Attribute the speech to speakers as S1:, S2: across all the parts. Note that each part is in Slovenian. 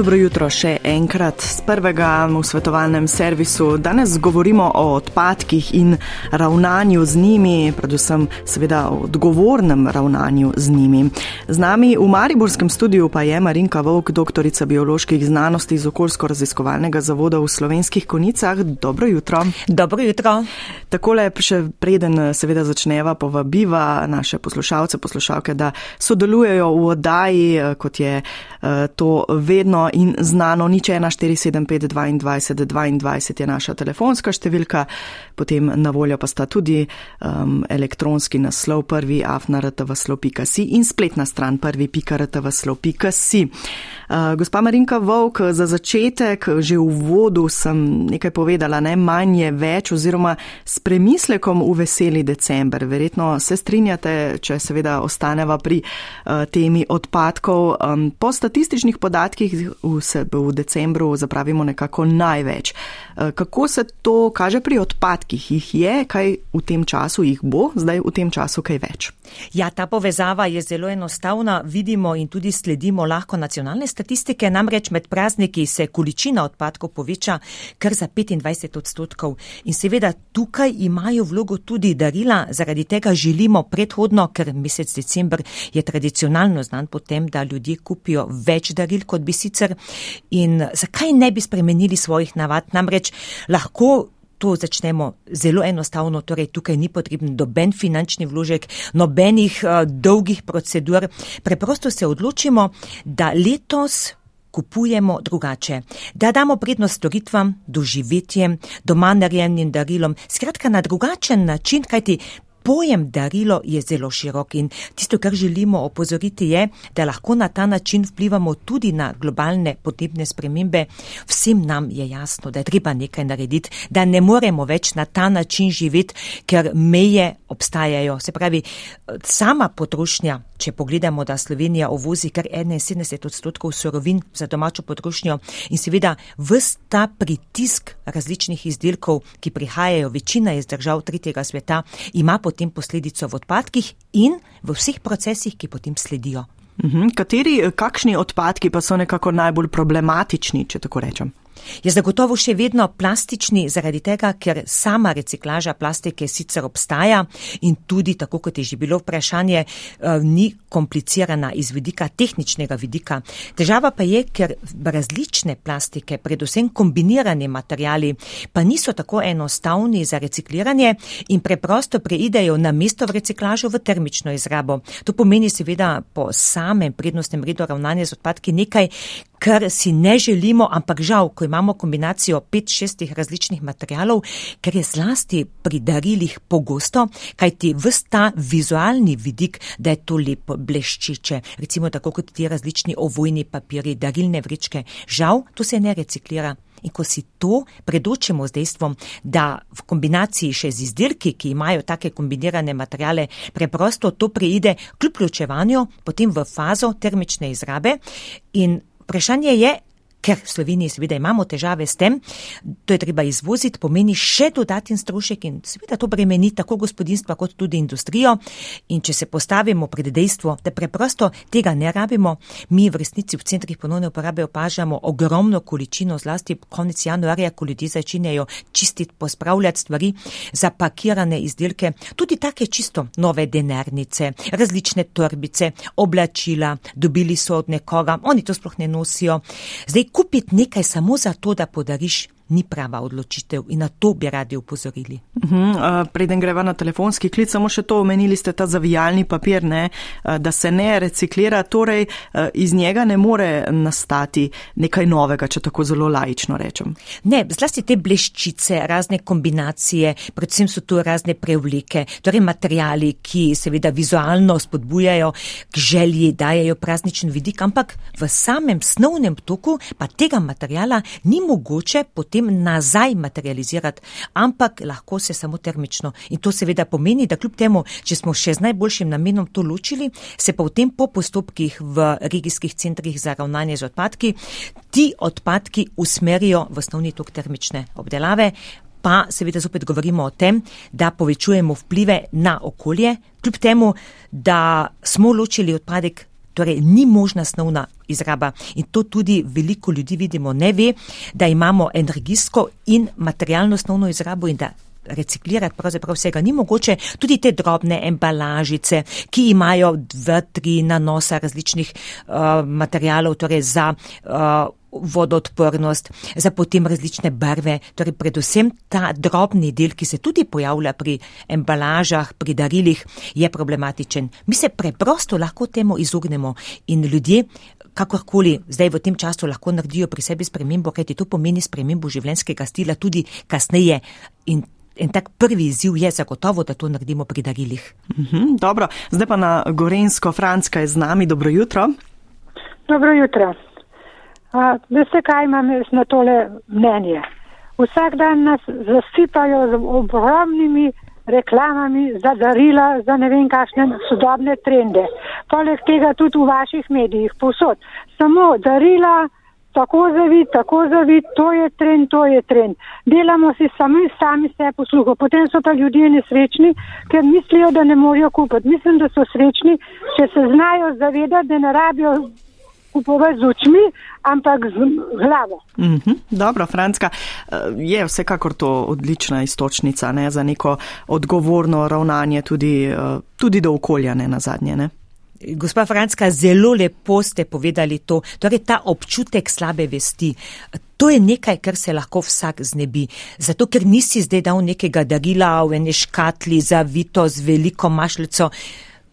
S1: Dobro jutro še enkrat z prvega v svetovalnem servisu. Danes govorimo o odpadkih in ravnanju z njimi, predvsem seveda o odgovornem ravnanju z njimi. Z nami v Mariborskem studiu pa je Marinka Vovk, doktorica bioloških znanosti iz okoljsko-raziskovalnega zavoda v slovenskih konicah. Dobro jutro.
S2: Dobro jutro.
S1: Takole še preden seveda začneva povabiva naše poslušalce, poslušalke, da sodelujejo v oddaji, kot je eh, to vedno in znano, nič 1, 4, 7, 5, 22, 22 je naša telefonska številka, potem na voljo pa sta tudi um, elektronski naslov prvi afnartavaslo.si in spletna stran prvi pikartavaslo.si. Uh, gospa Marinka Volk, za začetek, že v vodu sem nekaj povedala, ne manj je več oziroma s premislekom v veseli december. Verjetno se strinjate, če seveda ostaneva pri uh, temi odpadkov. Po statističnih podatkih v, v decembru zapravimo nekako največ. Eh, kako se to kaže pri odpadkih? Jih je, kaj v tem času jih bo, zdaj v tem času kaj več?
S2: Ja, ta povezava je zelo enostavna. Vidimo in tudi sledimo lahko nacionalne statistike. Namreč med prazniki se količina odpadkov poveča kar za 25 odstotkov. In seveda tukaj imajo vlogo tudi darila. Zaradi tega želimo predhodno, ker mesec decembr je tradicionalno znan potem, da ljudje kupijo več daril, kot bi sicer. In zakaj ne bi spremenili svojih navad? Namreč lahko to začnemo zelo enostavno, torej tukaj ni potreben doben finančni vložek, nobenih uh, dolgih procedur. Preprosto se odločimo, da letos kupujemo drugače, da damo prednost storitvam, doživetjem, doma narejenim darilom, skratka na drugačen način, kajti Pojem darilo je zelo širok in tisto, kar želimo opozoriti, je, da lahko na ta način vplivamo tudi na globalne podnebne spremembe. Vsem nam je jasno, da je treba nekaj narediti, da ne moremo več na ta način živeti, ker meje obstajajo. Se pravi, sama potrošnja, če pogledamo, da Slovenija ovozi kar 71 odstotkov surovin za domačo potrošnjo in seveda vsta pritisk različnih izdelkov, ki prihajajo večina iz držav tretjega sveta, ima potem posledico v odpadkih in v vseh procesih, ki potem sledijo.
S1: Mhm. Kateri, kakšni odpadki pa so nekako najbolj problematični, če tako rečem?
S2: Je zagotovo še vedno plastični, zaradi tega, ker sama reciklaža plastike sicer obstaja in tudi, tako kot je že bilo vprašanje, eh, ni komplicirana iz vidika tehničnega vidika. Težava pa je, ker različne plastike, predvsem kombinirani materijali, pa niso tako enostavni za recikliranje in preprosto preidejo na mesto v reciklažo v termično izrabo. To pomeni seveda po samem prednostnem redu ravnanja z odpadki nekaj, kar si ne želimo, ampak žal, ko imamo kombinacijo pet, šestih različnih materijalov, ker je zlasti pri darilih pogosto, kajti vsta vizualni vidik, da je to lepo bleščiče, recimo tako kot ti različni ovojni papiri, darilne vrečke, žal, to se ne reciklira. In ko si to predočimo z dejstvom, da v kombinaciji še z izdelki, ki imajo take kombinirane materijale, preprosto to preide kljub ločevanju, potem v fazo termične izrabe in Vprašanje je, ker v Sloveniji seveda imamo težave s tem, to je treba izvoziti, pomeni še dodaten strošek in seveda to bremeni tako gospodinstva kot tudi industrijo. In če se postavimo pred dejstvo, da preprosto tega ne rabimo, mi v resnici v centrih ponovne uporabe opažamo ogromno količino, zlasti konec januarja, ko ljudje začenjajo čistiti, pospravljati stvari, zapakirane izdelke, tudi take čisto nove denarnice, različne torbice, oblačila, dobili so od nekoga, oni to sploh ne nosijo. Zdaj, kupiti nekaj samo zato, da podariš ni prava odločitev in na to bi radi upozorili.
S1: Uh -huh, uh, preden greva na telefonski klic, samo še to omenili ste ta zavijalni papir, ne, da se ne reciklira, torej iz njega ne more nastati nekaj novega, če tako zelo lajično rečem.
S2: Ne, zlasti te bleščice, razne kombinacije, predvsem so tu razne prevlike, torej materijali, ki seveda vizualno spodbujajo k želji, dajajo prazničen vidik, ampak v samem snovnem toku pa tega materijala ni mogoče potem potem nazaj materializirati, ampak lahko se samo termično. In to seveda pomeni, da kljub temu, če smo še z najboljšim namenom to ločili, se pa v tem po postopkih v regijskih centrih za ravnanje z odpadki, ti odpadki usmerijo v osnovni tok termične obdelave. Pa seveda zopet govorimo o tem, da povečujemo vplive na okolje, kljub temu, da smo ločili odpadek torej ni možna snovna izraba. In to tudi veliko ljudi vidimo, ne ve, da imamo energijsko in materialno snovno izrabo in da reciklirati pravzaprav vsega ni mogoče, tudi te drobne embalažice, ki imajo dva, tri nanosa različnih uh, materijalov, torej za uh, vodoodpornost, za potem različne barve, torej predvsem ta drobni del, ki se tudi pojavlja pri embalažah, pri darilih, je problematičen. Mi se preprosto lahko temu izognemo in ljudje kakorkoli zdaj v tem času lahko naredijo pri sebi spremembo, kajti to pomeni spremembo življenjskega stila tudi kasneje in In tak prvi izziv je zagotovo, da to naredimo pri darilih.
S1: Mhm, dobro, zdaj pa na Gorensko, Franska je z nami. Dobro jutro.
S3: Dobro jutro. Veste, kaj imam jaz na tole mnenje? Vsak dan nas zasipajo z ogromnimi reklamami za darila, za ne vem kakšne sodobne trende. Poleg tega tudi v vaših medijih, posod. Samo darila tako zavid, tako zavid, to je trend, to je trend. Delamo si sami, sami se posluho. Potem so pa ljudje nesrečni, ker mislijo, da ne morejo kupiti. Mislim, da so srečni, če se znajo zavedati, da ne rabijo kupovati z očmi, ampak z glavo.
S1: Mm -hmm. Dobro, Franska, eh, je vsekakor to odlična istočnica ne, za neko odgovorno ravnanje tudi, eh, tudi do okolja, ne na zadnje. Ne?
S2: Gospa Franska, zelo lepo ste povedali to, torej ta občutek slabe vesti. To je nekaj, kar se lahko vsak znebi. Zato, ker nisi zdaj dal nekega darila v eni škatli za vito z veliko mašljico.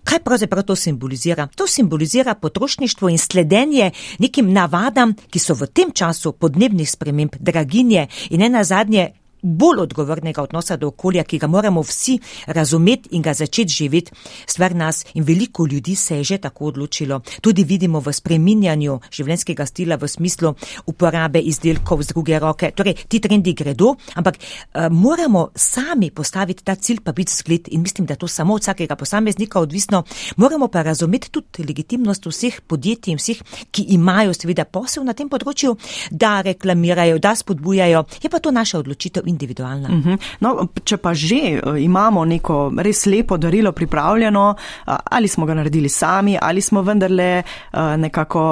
S2: Kaj pravzaprav to simbolizira? To simbolizira potrošništvo in sledenje nekim navadam, ki so v tem času podnebnih sprememb, draginje in ena zadnje bolj odgovornega odnosa do okolja, ki ga moramo vsi razumeti in ga začeti živeti, stvar nas in veliko ljudi se je že tako odločilo. Tudi vidimo v spreminjanju življenjskega stila v smislu uporabe izdelkov z druge roke. Torej, ti trendi gredo, ampak uh, moramo sami postaviti ta cilj, pa biti zgled in mislim, da to samo od vsakega posameznika odvisno. Moramo pa razumeti tudi legitimnost vseh podjetij in vseh, ki imajo seveda posel na tem področju, da reklamirajo, da spodbujajo. Je pa to naša odločitev individualna. Uh
S1: mhm. -huh. no, če pa že eh, imamo neko res lepo darilo pripravljeno, eh, ali smo ga naredili sami, ali smo vendarle eh, nekako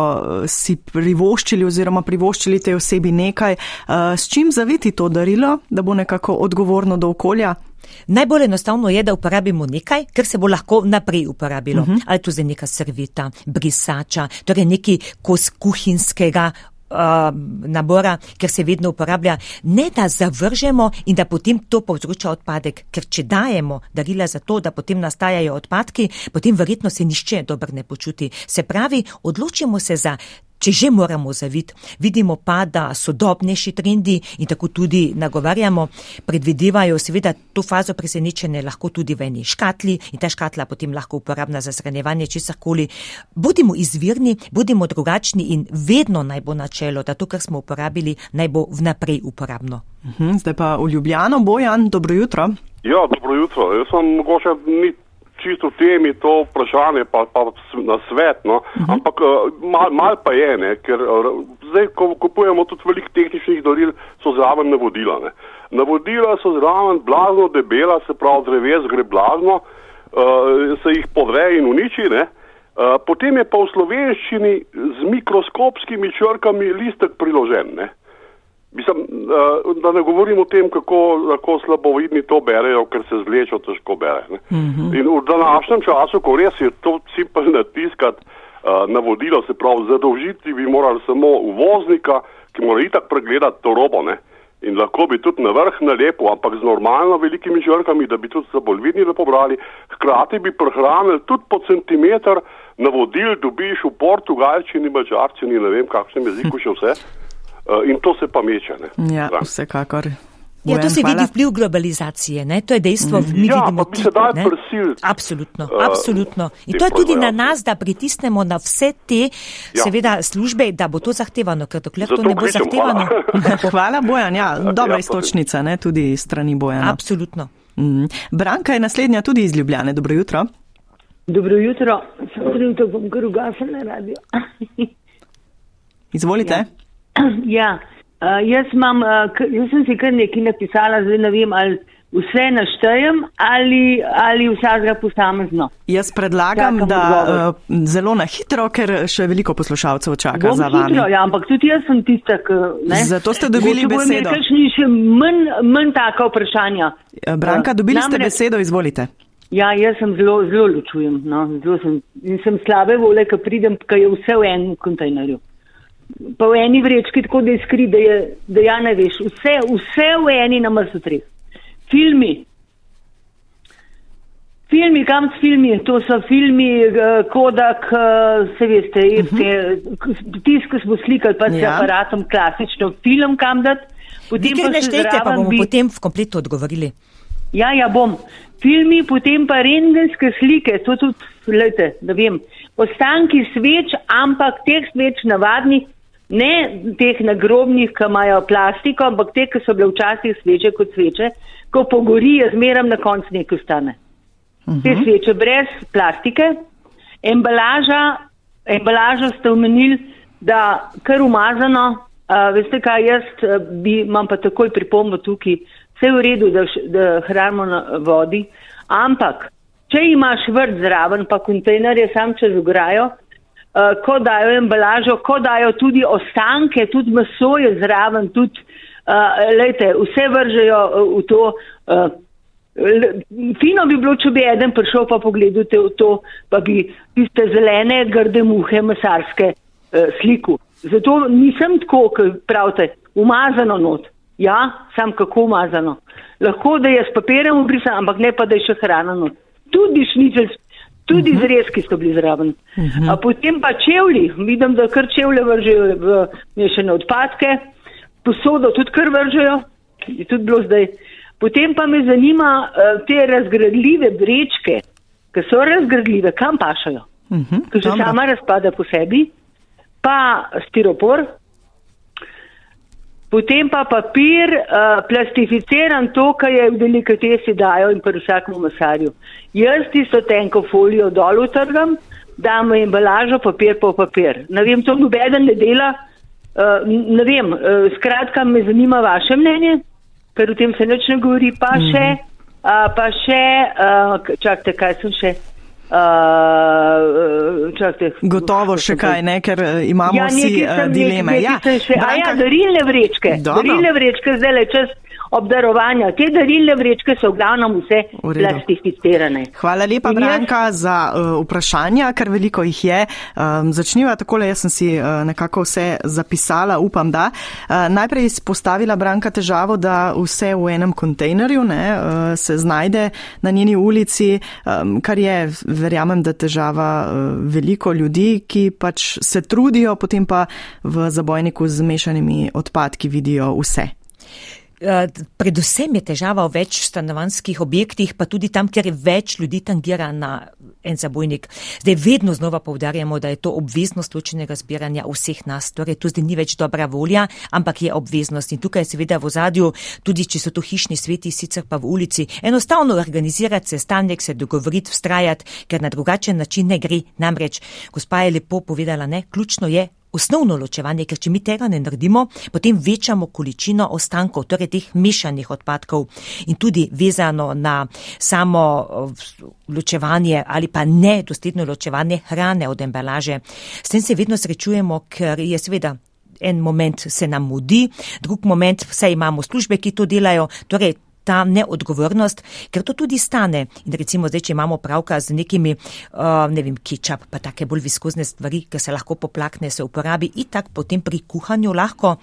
S1: si privoščili oziroma privoščili tej osebi nekaj, s čim zaviti to darilo, da bo nekako odgovorno do okolja.
S2: Najbolj enostavno je, da uporabimo nekaj, kar se bo lahko naprej uporabilo. Uh mhm. -huh. Ali to za neka servita, brisača, torej neki kos kuhinskega uh, nabora, ker se vedno uporablja, ne da zavržemo in da potem to povzroča odpadek. Ker če dajemo darila za to, da potem nastajajo odpadki, potem verjetno se nišče dobro ne počuti. Se pravi, odločimo se za če že moramo zaviti. Vidimo pa, da sodobnejši trendi in tako tudi nagovarjamo, predvidevajo seveda to fazo presenečenja lahko tudi v eni škatli in ta škatla potem lahko uporabna za shranjevanje česarkoli. Bodimo izvirni, bodimo drugačni in vedno naj bo načelo, da to, kar smo uporabili, naj bo vnaprej uporabno.
S1: Mhm, zdaj pa v Ljubljano, Bojan, dobro jutro.
S4: Ja, dobro jutro. Jaz sem mogoče ni čisto temi to vprašanje, pa, pa na svet, no. uh mhm. ampak eh, mal, mal pa je, ne, ker eh, zdaj, ko kupujemo tudi veliko tehničnih daril, so zraven navodila. Ne. Navodila so zraven blazno debela, se pravi, dreves gre blazno, uh, se jih podre in uniči. Ne. Uh, potem je pa v slovenščini z mikroskopskimi črkami listek priložen. Ne. Mislim, uh, da ne govorim o tem, kako lahko slabovidni to berejo, ker se zlečo težko bere. Mm -hmm. In v današnjem času, ko res je to simpel natiskati uh, navodilo, se pravi, zadolžiti bi morali samo uvoznika, ki mora itak pregledati to robo. Ne? In lahko bi tudi na vrh nalepo, ampak z normalno velikimi žrkami, da bi tudi za bolj vidni lepo brali. Hkrati bi prehranili tudi po centimeter navodil, dobiš v portugalčini, mačarčini, ne vem kakšnem jeziku še vse. Eh, in to se pa meče. Ne?
S1: Ja, vsekakor.
S2: Ja, to se hvala. vidi vpliv globalizacije, ne? to je dejstvo. Mi
S4: ja,
S2: vidimo,
S4: bi se daj prisiliti.
S2: Absolutno, uh, absolutno. In to je tudi na nas, da pritisnemo na vse te, ja. seveda, službe, da bo to zahtevano, ker dokler to ne bo kričem, zahtevano.
S1: Hvala, hvala Bojan, ja, dobra ja, istočnica, ne, tudi strani Bojana.
S2: Absolutno.
S1: Mm. Branka je naslednja tudi iz Ljubljane. Dobro jutro.
S5: Dobro jutro, sem trenutno bom kar ugasnil na radio.
S1: Izvolite.
S5: Ja. Ja, uh, jaz, imam, uh, jaz sem si kar nekaj napisala, zdaj ne vem, ali vse naštejem ali, ali vsakega posamezno.
S1: Jaz predlagam,
S5: Čakam
S1: da
S5: odgovor.
S1: uh, zelo na hitro, ker še veliko poslušalcev čaka
S5: Bom
S1: za vami.
S5: hitro, ja, ampak tudi jaz sem tista, ki. Ne?
S1: Zato ste dobili
S5: Mogoče imeli
S1: besedo.
S5: kakšni še manj, manj taka vprašanja.
S1: Branka, dobili ste
S5: namreč-
S1: besedo, izvolite.
S5: Ja, jaz sem zelo, zelo ločujem. No, zelo sem, sem slabe vole, ko pridem, ko je vse v enem kontejnerju. Pa v eni vrečki tako, da je skri, da, je, da ja ne veš. Vse, vse v eni na mrsu treh. Filmi. Filmi, kam s filmi? To so filmi, eh, Kodak, eh, se veste, irske, tisk, ki smo slikali, pa s
S1: Ja.
S5: aparatom klasično film kam dati.
S2: Vi
S5: Potem
S2: kar
S5: pa
S2: ne
S5: še
S2: štejte, pa bomo
S5: bi-
S2: potem v kompletu odgovorili.
S5: Ja, ja, bom. Filmi, potem pa rengenske slike, to tudi, gledajte, da vem. Ostanki sveč, ampak teh sveč navadnih, ne teh nagrobnih, ki imajo plastiko, ampak te, ki so bile včasih sveče kot sveče, ko pogori, je zmeram na koncu nekaj ostane. Te sveče brez plastike, embalaža, embalažo ste omenili, da kar umazano, a, veste kaj, jaz bi, imam pa takoj pripombo tukaj, vse v redu, da, da hranimo na vodi, ampak če imaš vrt zraven, pa kontejnerje sam čez ograjo, ko dajo embalažo, ko dajo tudi ostanke, tudi meso je zraven, tudi, a, lejte, vse vržejo a, v to. L- Fino bi bilo, če bi eden prišel pa pogledal te v to, pa bi tiste zelene, grde muhe, mesarske eh, sliku. Zato nisem tako, kot pravite, umazano not. Ja, sam kako umazano. Lahko, da je s papirjem obrisan, ampak ne pa, da je še hrana not. Tudi šničelj, tudi uh -huh. zrezki so bili zraven. Uh -huh. A potem pa čevlji, vidim, da kar čevlje vržejo v mešane odpadke, posodo tudi kar vržejo, je tudi bilo zdaj. Potem pa me zanima uh, te razgradljive vrečke, ki so razgradljive, kam pašajo,
S1: Mhm,
S5: ki se
S1: dobro.
S5: sama razpada po sebi, pa stiropor, potem pa papir, uh, plastificiran to, kar je v delikatesi dajo in pri vsakem masarju. Jaz tisto tenko folijo dol utrgam, dam embalažo, papir pa v papir. Ne vem, to nobeden ne dela. Uh, ne vem, uh, skratka me zanima vaše mnenje, ker o tem se nič ne govori, pa
S1: Mhm.
S5: še, uh, pa še, uh, čakajte, kaj sem še. Uh, čakajte,
S1: Gotovo še kaj, ne, ker eh, imamo
S5: ja,
S1: vsi eh,
S5: sem,
S1: dileme.
S5: Nekaj,
S1: Ja,
S5: nekaj še, a ja,
S1: Branka-
S5: darilne vrečke.
S1: Dobro.
S5: Darilne vrečke zdaj le čas obdarovanja. Te darilne vrečke so v glavnem vse plastificirane.
S1: Hvala lepa,
S5: In jaz-
S1: Branka, za uh, vprašanja, ker veliko jih je. Um, začniva takole, jaz sem si uh, nekako vse zapisala, upam, da. Uh, najprej izpostavila Branka težavo, da vse v enem kontejnerju ne, uh, se znajde na njeni ulici, um, kar je, verjamem, da težava uh, veliko ljudi, ki pač se trudijo, potem pa v zabojniku z mešanimi odpadki vidijo vse.
S2: Eh, Predvsem je težava v več stanovanskih objektih, pa tudi tam, kjer je več ljudi tangira na en zabojnik. Zdaj vedno znova povdarjamo, da je to obveznost ločenega zbiranja vseh nas. Torej, to zdaj ni več dobra volja, ampak je obveznost. In tukaj je seveda v zadju, tudi če so to hišni sveti, sicer pa v ulici, enostavno organizirati sestanek, se dogovoriti, vztrajati, ker na drugačen način ne gre. Namreč, gospa je lepo povedala, ne, ključno je osnovno ločevanje, ker če mi tega ne naredimo, potem večamo količino ostankov, torej teh mešanih odpadkov in tudi vezano na samo eh, ločevanje ali pa nedosledno ločevanje hrane od embalaže. S tem se vedno srečujemo, ker je seveda. En moment se nam mudi, drug moment vse imamo službe, ki to delajo, torej ta neodgovornost, ker to tudi stane. In recimo zdaj, če imamo pravka z nekimi, uh, ne vem, kečap, pa take bolj viskozne stvari, ki se lahko poplakne, se uporabi in tak potem pri kuhanju lahko.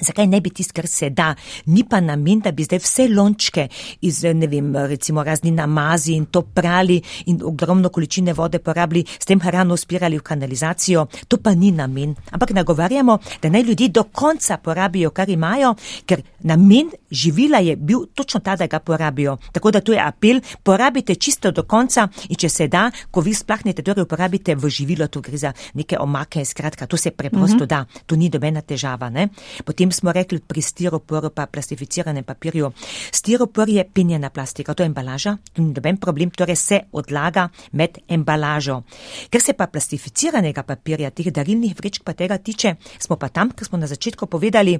S2: Zakaj ne bi tisto, kar se da? Ni pa namen, da bi zdaj vse lončke iz, ne vem, recimo razni namazi in to prali in ogromno količine vode porabili, s tem hrano spirali v kanalizacijo. To pa ni namen. Ampak nagovarjamo, da naj ljudje do konca porabijo, kar imajo, ker namen živila je bil točno ta, da ga porabijo. Tako da to je apel, porabite čisto do konca in če se da, ko vi splahnete, torej uporabite v živilo, to gre za neke omake, skratka, to se preprosto mm -hmm. da, to ni dobena težava. Ne? Potem smo rekli pri stiroporu pa plastificiranem papirju. Stiropor je penjena plastika, to je embalaža, to ni doben problem, torej se odlaga med embalažo. Ker se pa plastificiranega papirja, teh darilnih vrečk pa tega tiče, smo pa tam, ker smo na začetku povedali,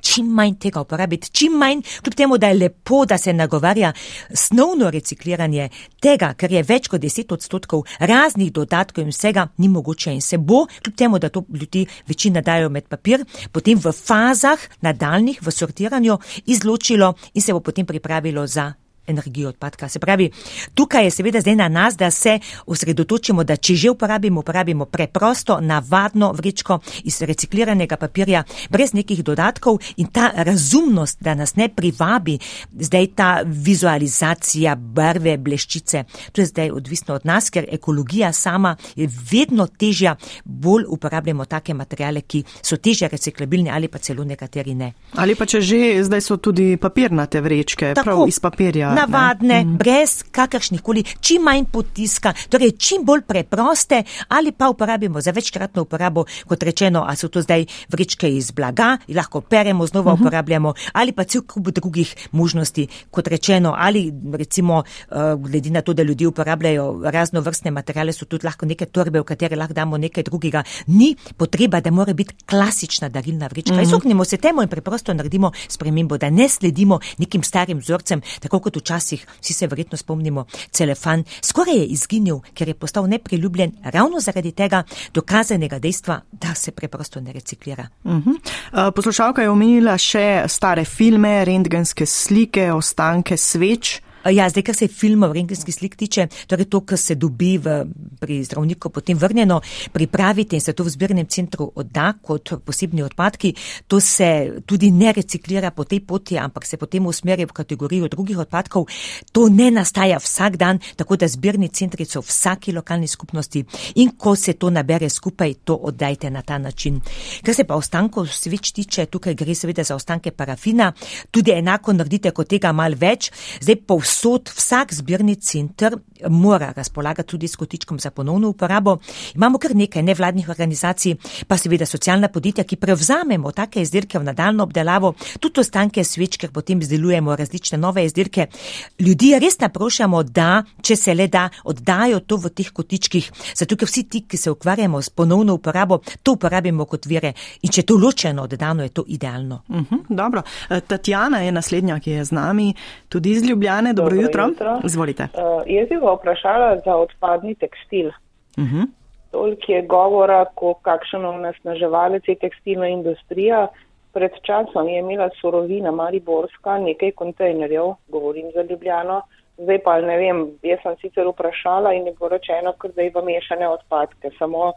S2: čim manj tega uporabiti, čim manj, kljub temu, da je lepo, da se nagovarja snovno recikliranje tega, kar je več kot 10 odstotkov raznih dodatkov in vsega, ni mogoče in se bo, kljub temu, da to ljudi večina dajo med papir, potem v fazah nadaljnih v sortiranju izločilo in se bo potem pripravilo za energijo odpadka. Se pravi, tukaj je seveda zdaj na nas, da se osredotočimo, da če že uporabimo, uporabimo preprosto, navadno vrečko iz recikliranega papirja, brez nekih dodatkov in ta razumnost, da nas ne privabi, zdaj ta vizualizacija barve, bleščice, to je zdaj odvisno od nas, ker ekologija sama je vedno težja, bolj uporabljamo take materijale, ki so težje reciklabilni ali pa celo nekateri ne.
S1: Ali pa če že, zdaj so tudi papirnate vrečke, Tako, prav iz papirja
S2: navadne, ne? brez kakršnih koli, čim manj potiska, torej čim bolj preproste ali pa uporabimo za večkratno uporabo, kot rečeno, a so to zdaj vrečke iz blaga, lahko peremo, znova uh mhm. -huh. uporabljamo ali pa cel kup drugih možnosti, kot rečeno, ali recimo, uh, glede na to, da ljudje uporabljajo razno vrstne materijale, so tudi lahko neke torbe, v katere lahko damo nekaj drugega. Ni potreba, da mora biti klasična darilna vrečka. Uh -huh. Izognimo se temu in preprosto naredimo spremembo, da ne sledimo nekim starim vzorcem, tako kot v včasih, vsi se verjetno spomnimo, celefan skoraj je izginil, ker je postal nepriljubljen ravno zaradi tega dokazanega dejstva, da se preprosto ne reciklira. Uh
S1: mhm. -huh. Poslušalka je omenila še stare filme, rentgenske slike, ostanke sveč.
S2: Ja, zdaj, kar se filmov, rengenski slik tiče, torej to, kar se dobi v, pri zdravniku, potem vrnjeno, pripravite in se to v zbirnem centru odda kot posebni odpadki, to se tudi ne reciklira po tej poti, ampak se potem usmeri v kategorijo drugih odpadkov. To ne nastaja vsak dan, tako da zbirni centri so v vsaki lokalni skupnosti in ko se to nabere skupaj, to oddajte na ta način. Kar se pa ostankov sveč tiče, tukaj gre seveda za ostanke parafina, tudi enako naredite kot tega mal več. Zdaj, povsod vsak zbirni center mora razpolagati tudi s kotičkom za ponovno uporabo. Imamo kar nekaj nevladnih organizacij, pa seveda socialna podjetja, ki prevzamemo take izdelke v nadaljno obdelavo, tudi ostanke sveč, ker potem izdelujemo različne nove izdelke. Ljudi res naprošamo, da, če se le da, oddajo to v teh kotičkih, zato ker vsi ti, ki se ukvarjamo s ponovno uporabo, to uporabimo kot vire in če to ločeno oddano, je to idealno.
S1: Uh mhm, -huh, dobro. E, Tatjana je naslednja, ki je z nami, tudi iz Ljubljane. Dobro, dobro jutro. jutro. Izvolite.
S6: Uh, pa vprašala za odpadni tekstil. Uh mhm. -huh. Toliko je govora, ko kakšen onesnaževalec je tekstilna industrija. Pred časom je imela surovina Mariborska nekaj kontejnerjev, govorim za Ljubljano. Zdaj pa ne vem, jaz sem sicer vprašala in je bilo rečeno, ker zdaj v mešane odpadke. Samo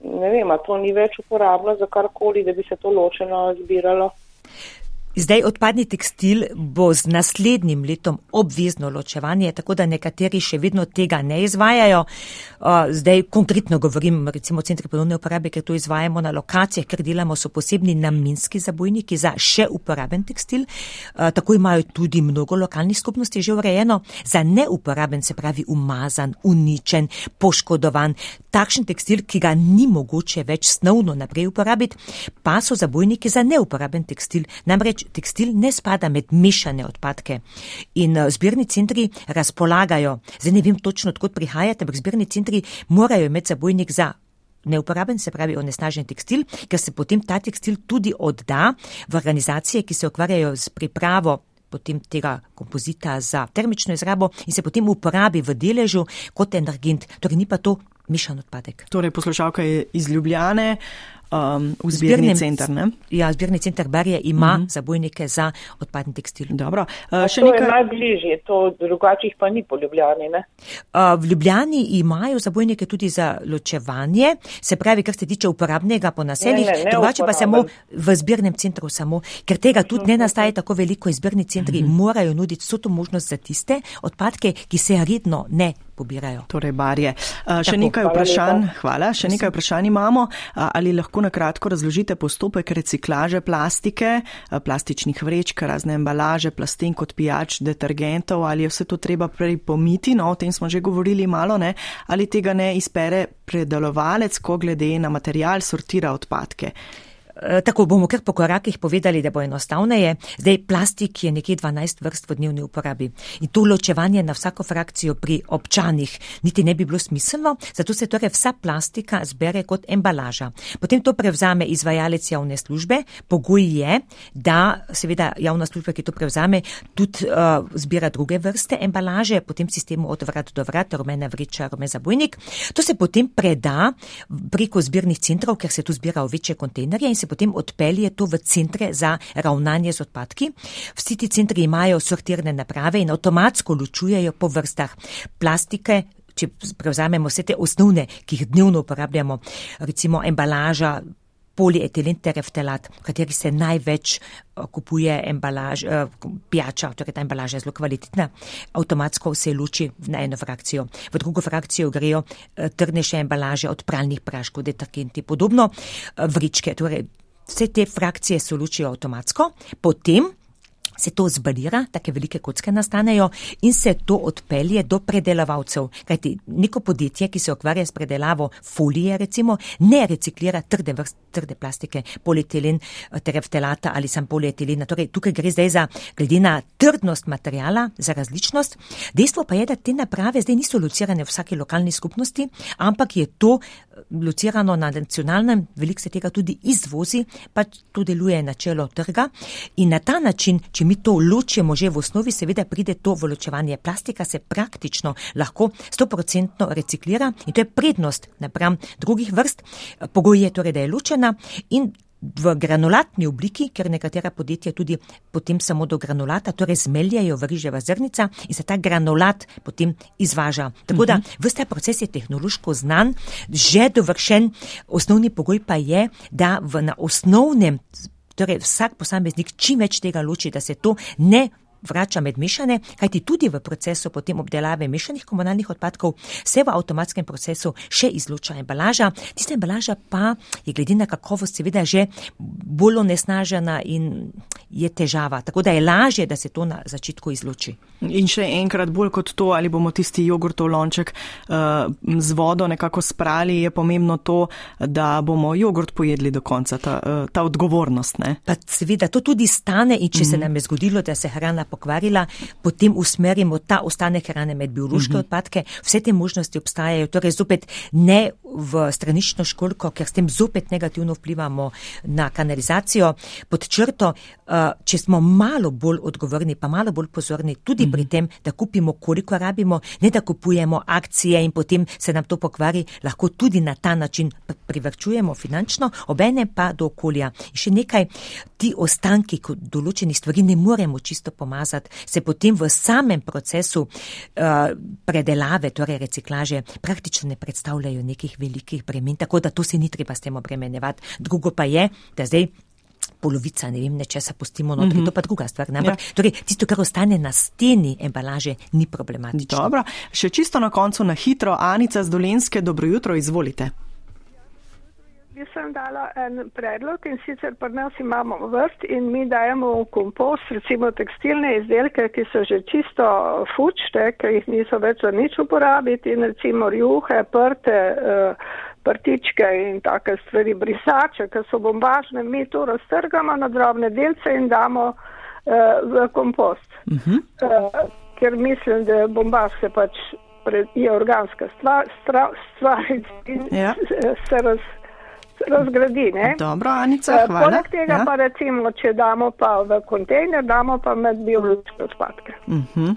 S6: ne vem, a to ni več uporabno za karkoli, da bi se to ločeno zbiralo.
S2: Zdaj odpadni tekstil bo z naslednjim letom obvezno ločevanje, tako da nekateri še vedno tega ne izvajajo. Zdaj konkretno govorim recimo o centri ponovne uporabe, ker to izvajamo na lokacijah, ker delamo so posebni namenski zabojniki za še uporaben tekstil. Tako imajo tudi mnogo lokalnih skupnosti že urejeno. Za neuporaben se pravi umazan, uničen, poškodovan. Takšen tekstil, ki ga ni mogoče več snovno naprej uporabiti, pa so zabojniki za neuporaben tekstil. Namreč tekstil ne spada med mešane odpadke. In uh, zbirni centri razpolagajo, zdaj ne vem točno, odkot prihajate, ampak zbirni centri morajo imeti zabojnik za. Neuporaben se pravi onesnažen tekstil, ker se potem ta tekstil tudi odda v organizacije, ki se ukvarjajo z pripravo potem tega kompozita za termično izrabo in se potem uporabi v deležu kot energent. Torej ni pa to mešan odpadek.
S1: Torej poslušalka je iz Ljubljane. Uh, um, v zbirni center. Ne?
S2: Ja, zbirni center Barje ima uh mhm. -huh. zabojnike za odpadni tekstil.
S1: Dobro.
S6: Uh, to nekaj... je najbližje, to drugačih pa ni po Ljubljani.
S2: Uh, v Ljubljani imajo zabojnike tudi za ločevanje, se pravi, kar se tiče uporabnega po naseljih, drugače pa samo v zbirnem centru samo, ker tega tudi ne nastaje tako veliko, zbirni centri uh mhm. -huh. morajo nuditi vso to možnost za tiste odpadke, ki se redno ne pobirajo.
S1: Torej, barje. Še Tako, nekaj vprašanj, hvala, hvala. še nekaj vprašanj imamo. Ali lahko na kratko razložite postopek reciklaže plastike, plastičnih vrečk, razne embalaže, plastenk kot pijač, detergentov, ali je vse to treba prej pomiti, no, o tem smo že govorili malo, ne, ali tega ne izpere predelovalec, ko glede na material sortira odpadke.
S2: Eh, tako bomo kar po korakih povedali, da bo enostavneje. Zdaj, plastik je nekje 12 vrst v dnevni uporabi in to ločevanje na vsako frakcijo pri občanih niti ne bi bilo smiselno, zato se torej vsa plastika zbere kot embalaža. Potem to prevzame izvajalec javne službe. Pogoj je, da seveda javna služba, ki to prevzame, tudi uh, zbira druge vrste embalaže, potem sistemu od vrat do vrat, rumena vreča, rumen zabojnik. To se potem preda preko zbirnih centrov, ker se tu zbira v večje kontejnerje in se potem odpelje to v centre za ravnanje z odpadki. Vsi ti centri imajo sortirne naprave in avtomatsko ločujejo po vrstah plastike. Če prevzamemo vse te osnovne, ki jih dnevno uporabljamo, recimo embalaža, polietilen tereftelat, v kateri se največ eh, kupuje embalaž, eh, pijača, torej ta embalaža je zelo kvalitetna, avtomatsko se luči na eno frakcijo. V drugo frakcijo grejo eh, trdnejše embalaže od pralnih praškov, detergenti, podobno vričke, torej vse te frakcije se lučijo avtomatsko, potem se to zbalira, take velike kocke nastanejo in se to odpelje do predelovalcev. Kajti neko podjetje, ki se ukvarja s predelavo folije, recimo, ne reciklira trde vrste, trde plastike, polietilen, tereftelata ali sam polietilena. Torej, tukaj gre zdaj za, glede na trdnost materijala, za različnost. Dejstvo pa je, da te naprave zdaj niso locirane v vsaki lokalni skupnosti, ampak je to eh, locirano na nacionalnem, veliko se tega tudi izvozi, pa to deluje načelo trga in na ta način, če mi to ločimo že v osnovi, seveda pride to v ločevanje. Plastika se praktično lahko 100% reciklira in to je prednost napram drugih vrst. Pogoj je torej, da je ločena in v granulatni obliki, ker nekatera podjetja tudi potem samo do granulata, torej zmeljajo v riževa zrnica in se ta granulat potem izvaža. Tako da mhm. vse ta proces je tehnološko znan, že dovršen, osnovni pogoj pa je, da v, na osnovnem Torej, vsak posameznik čim več tega loči, da se to ne vrača med mešane, kajti tudi v procesu potem obdelave mešanih komunalnih odpadkov se v avtomatskem procesu še izloča embalaža. Tista embalaža pa je glede na kakovost seveda že bolj onesnažena in je težava. Tako da je lažje, da se to na začetku izloči.
S1: In še enkrat bolj kot to, ali bomo tisti jogurtov lonček uh, z vodo nekako sprali, je pomembno to, da bomo jogurt pojedli do konca, ta, uh, ta odgovornost. Ne?
S2: Pa seveda to tudi stane in če mm se mhm. nam je zgodilo, da se hrana pokvarila, potem usmerimo ta ostanek hrane med biološke mm -hmm. odpadke. Vse te možnosti obstajajo, torej zopet ne v stranično školko, ker s tem zopet negativno vplivamo na kanalizacijo. Pod črto, uh, če smo malo bolj odgovorni, pa malo bolj pozorni tudi mm -hmm. pri tem, da kupimo, koliko rabimo, ne da kupujemo akcije in potem se nam to pokvari, lahko tudi na ta način privrčujemo finančno, obene pa do okolja. In še nekaj, ti ostanki, ko določenih stvari ne moremo čisto pomazati, se potem v samem procesu uh, predelave, torej reciklaže, praktično ne predstavljajo nekih velikih bremen, tako da to se ni treba s tem obremenjevati. Drugo pa je, da zdaj. Polovica, ne vem, nečesa pustimo notri, mm -hmm. to pa druga stvar. Ja. Torej, tisto, kar ostane na steni embalaže, ni problematično.
S1: Dobro, še čisto na koncu, na hitro, Anica z Dolenske, dobro jutro, izvolite.
S7: Jaz sem dala en predlog in sicer pri nas imamo vrst in mi dajemo v kompost recimo tekstilne izdelke, ki so že čisto fučte, ker jih niso več za nič uporabiti in recimo rjuhe, prte, uh, prtičke in take stvari, brisače, ki so bombažne, mi to raztrgamo na drobne delce in damo uh, v kompost. Uh -huh. uh, ker mislim, da bombaž se pač je organska stvar, stvar in ja. se raz razgradi. Ne?
S1: Dobro, Anica, eh, hvala.
S7: Poleg tega ja. pa recimo, če damo pa v kontejner, damo pa med biološke odpadke. Uh
S2: mhm. -huh.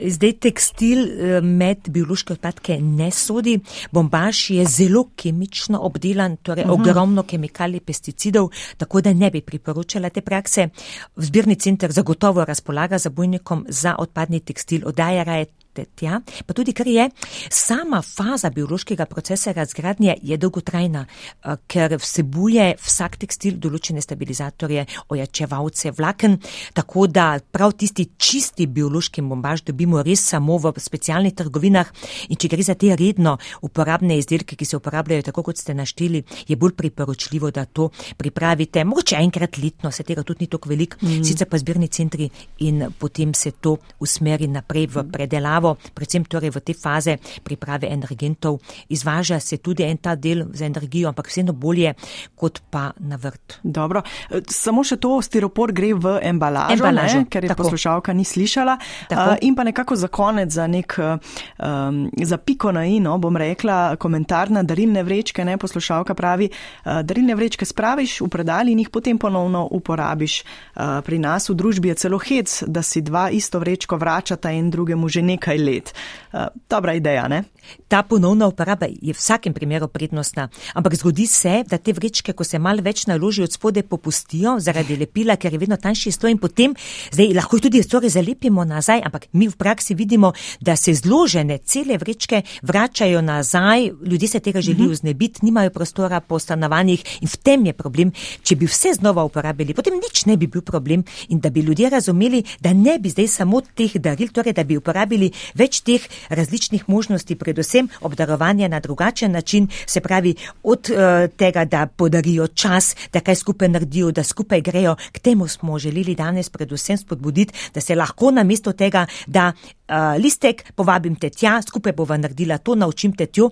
S2: Zdaj tekstil eh, med biološke odpadke ne sodi. Bombaž je zelo kemično obdelan, torej uh mhm. -huh. ogromno kemikalij, pesticidov, tako da ne bi priporočala te prakse. Zbirni center zagotovo razpolaga za bojnikom za odpadni tekstil, oddaja raje tja, pa tudi ker je sama faza biološkega procesa razgradnje je dolgotrajna, eh, ker vsebuje vsak tekstil določene stabilizatorje, ojačevalce, vlaken, tako da prav tisti čisti biološki bombaž dobimo res samo v specialnih trgovinah. In če gre za te redno uporabne izdelke, ki se uporabljajo tako, kot ste našteli, je bolj priporočljivo, da to pripravite, mogoče enkrat letno, se tega tudi ni toliko velik, mm. sicer pa zbirni centri in potem se to usmeri naprej v predelavo pripravo, predvsem torej v te faze priprave energentov. Izvaža se tudi en ta del za energijo, ampak vseeno bolje kot pa na vrt.
S1: Dobro, samo še to, stiropor gre v embalažo, embalažo. Ne, ker je tako. poslušalka ni slišala. Tako. In pa nekako za konec, za nek, um, za piko na ino, bom rekla, komentar na darilne vrečke, ne poslušalka pravi, uh, darilne vrečke spraviš v predal in jih potem ponovno uporabiš. Uh, pri nas v družbi je celo hec, da si dva isto vrečko vračata in drugemu že nekaj let. Uh, dobra ideja, ne?
S2: Ta ponovna uporaba je v vsakem primeru prednostna, ampak zgodi se, da te vrečke, ko se malo več naloži od spode, popustijo zaradi lepila, ker je vedno tanjši stoj in potem, zdaj lahko tudi stvari zalepimo nazaj, ampak mi v praksi vidimo, da se zložene cele vrečke vračajo nazaj, ljudje se tega želijo mhm. znebiti, nimajo prostora po stanovanjih in v tem je problem. Če bi vse znova uporabili, potem nič ne bi bil problem in da bi ljudje razumeli, da ne bi zdaj samo teh daril, torej da bi uporabili več teh različnih možnosti, predvsem obdarovanje na drugačen način, se pravi od uh, tega, da podarijo čas, da kaj skupaj naredijo, da skupaj grejo. K temu smo želeli danes predvsem spodbuditi, da se lahko namesto tega, da uh, listek povabim te tja, skupaj bova naredila to, naučim te tjo.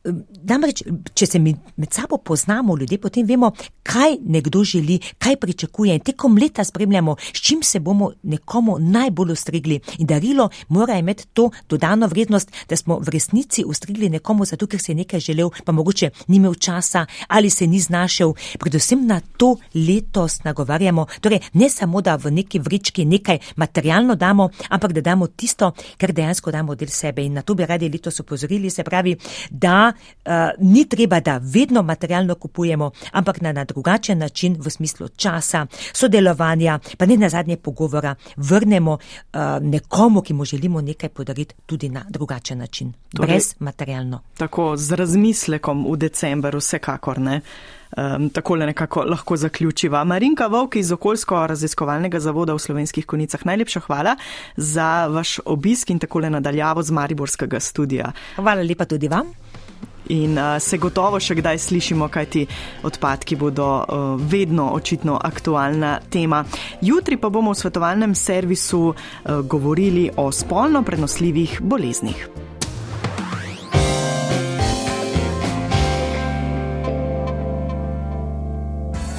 S2: Namreč, če se med sabo poznamo, ljudje potem vemo, kaj nekdo želi, kaj pričakuje in tekom leta spremljamo, s čim se bomo nekomu najbolj ustrigli. In darilo mora imeti to dodano vrednost, da smo v resnici ustrigli nekomu zato, ker se je nekaj želel, pa mogoče ni imel časa ali se ni znašel. Predvsem na to letos nagovarjamo, torej ne samo, da v neki vrički nekaj materialno damo, ampak da damo tisto, kar dejansko damo del sebe. In na to bi radi letos upozorili, se pravi, da uh, ni treba, da vedno materialno kupujemo, ampak na, na drugačen način v smislu časa, sodelovanja, pa ne na zadnje pogovora, vrnemo uh, nekomu, ki mu želimo nekaj podariti, tudi na drugačen način, torej, brez materialno.
S1: Tako z razmislekom v decembru, vsekakor ne. Um, tako le nekako lahko zaključiva. Marinka Vovk iz okoljsko-raziskovalnega zavoda v slovenskih konicah, najlepša hvala za vaš obisk in tako le nadaljavo z Mariborskega studija.
S2: Hvala lepa tudi vam
S1: in uh, se gotovo še kdaj slišimo, kaj ti odpadki bodo uh, vedno očitno aktualna tema. Jutri pa bomo v svetovalnem servisu uh, govorili o spolno prenosljivih boleznih.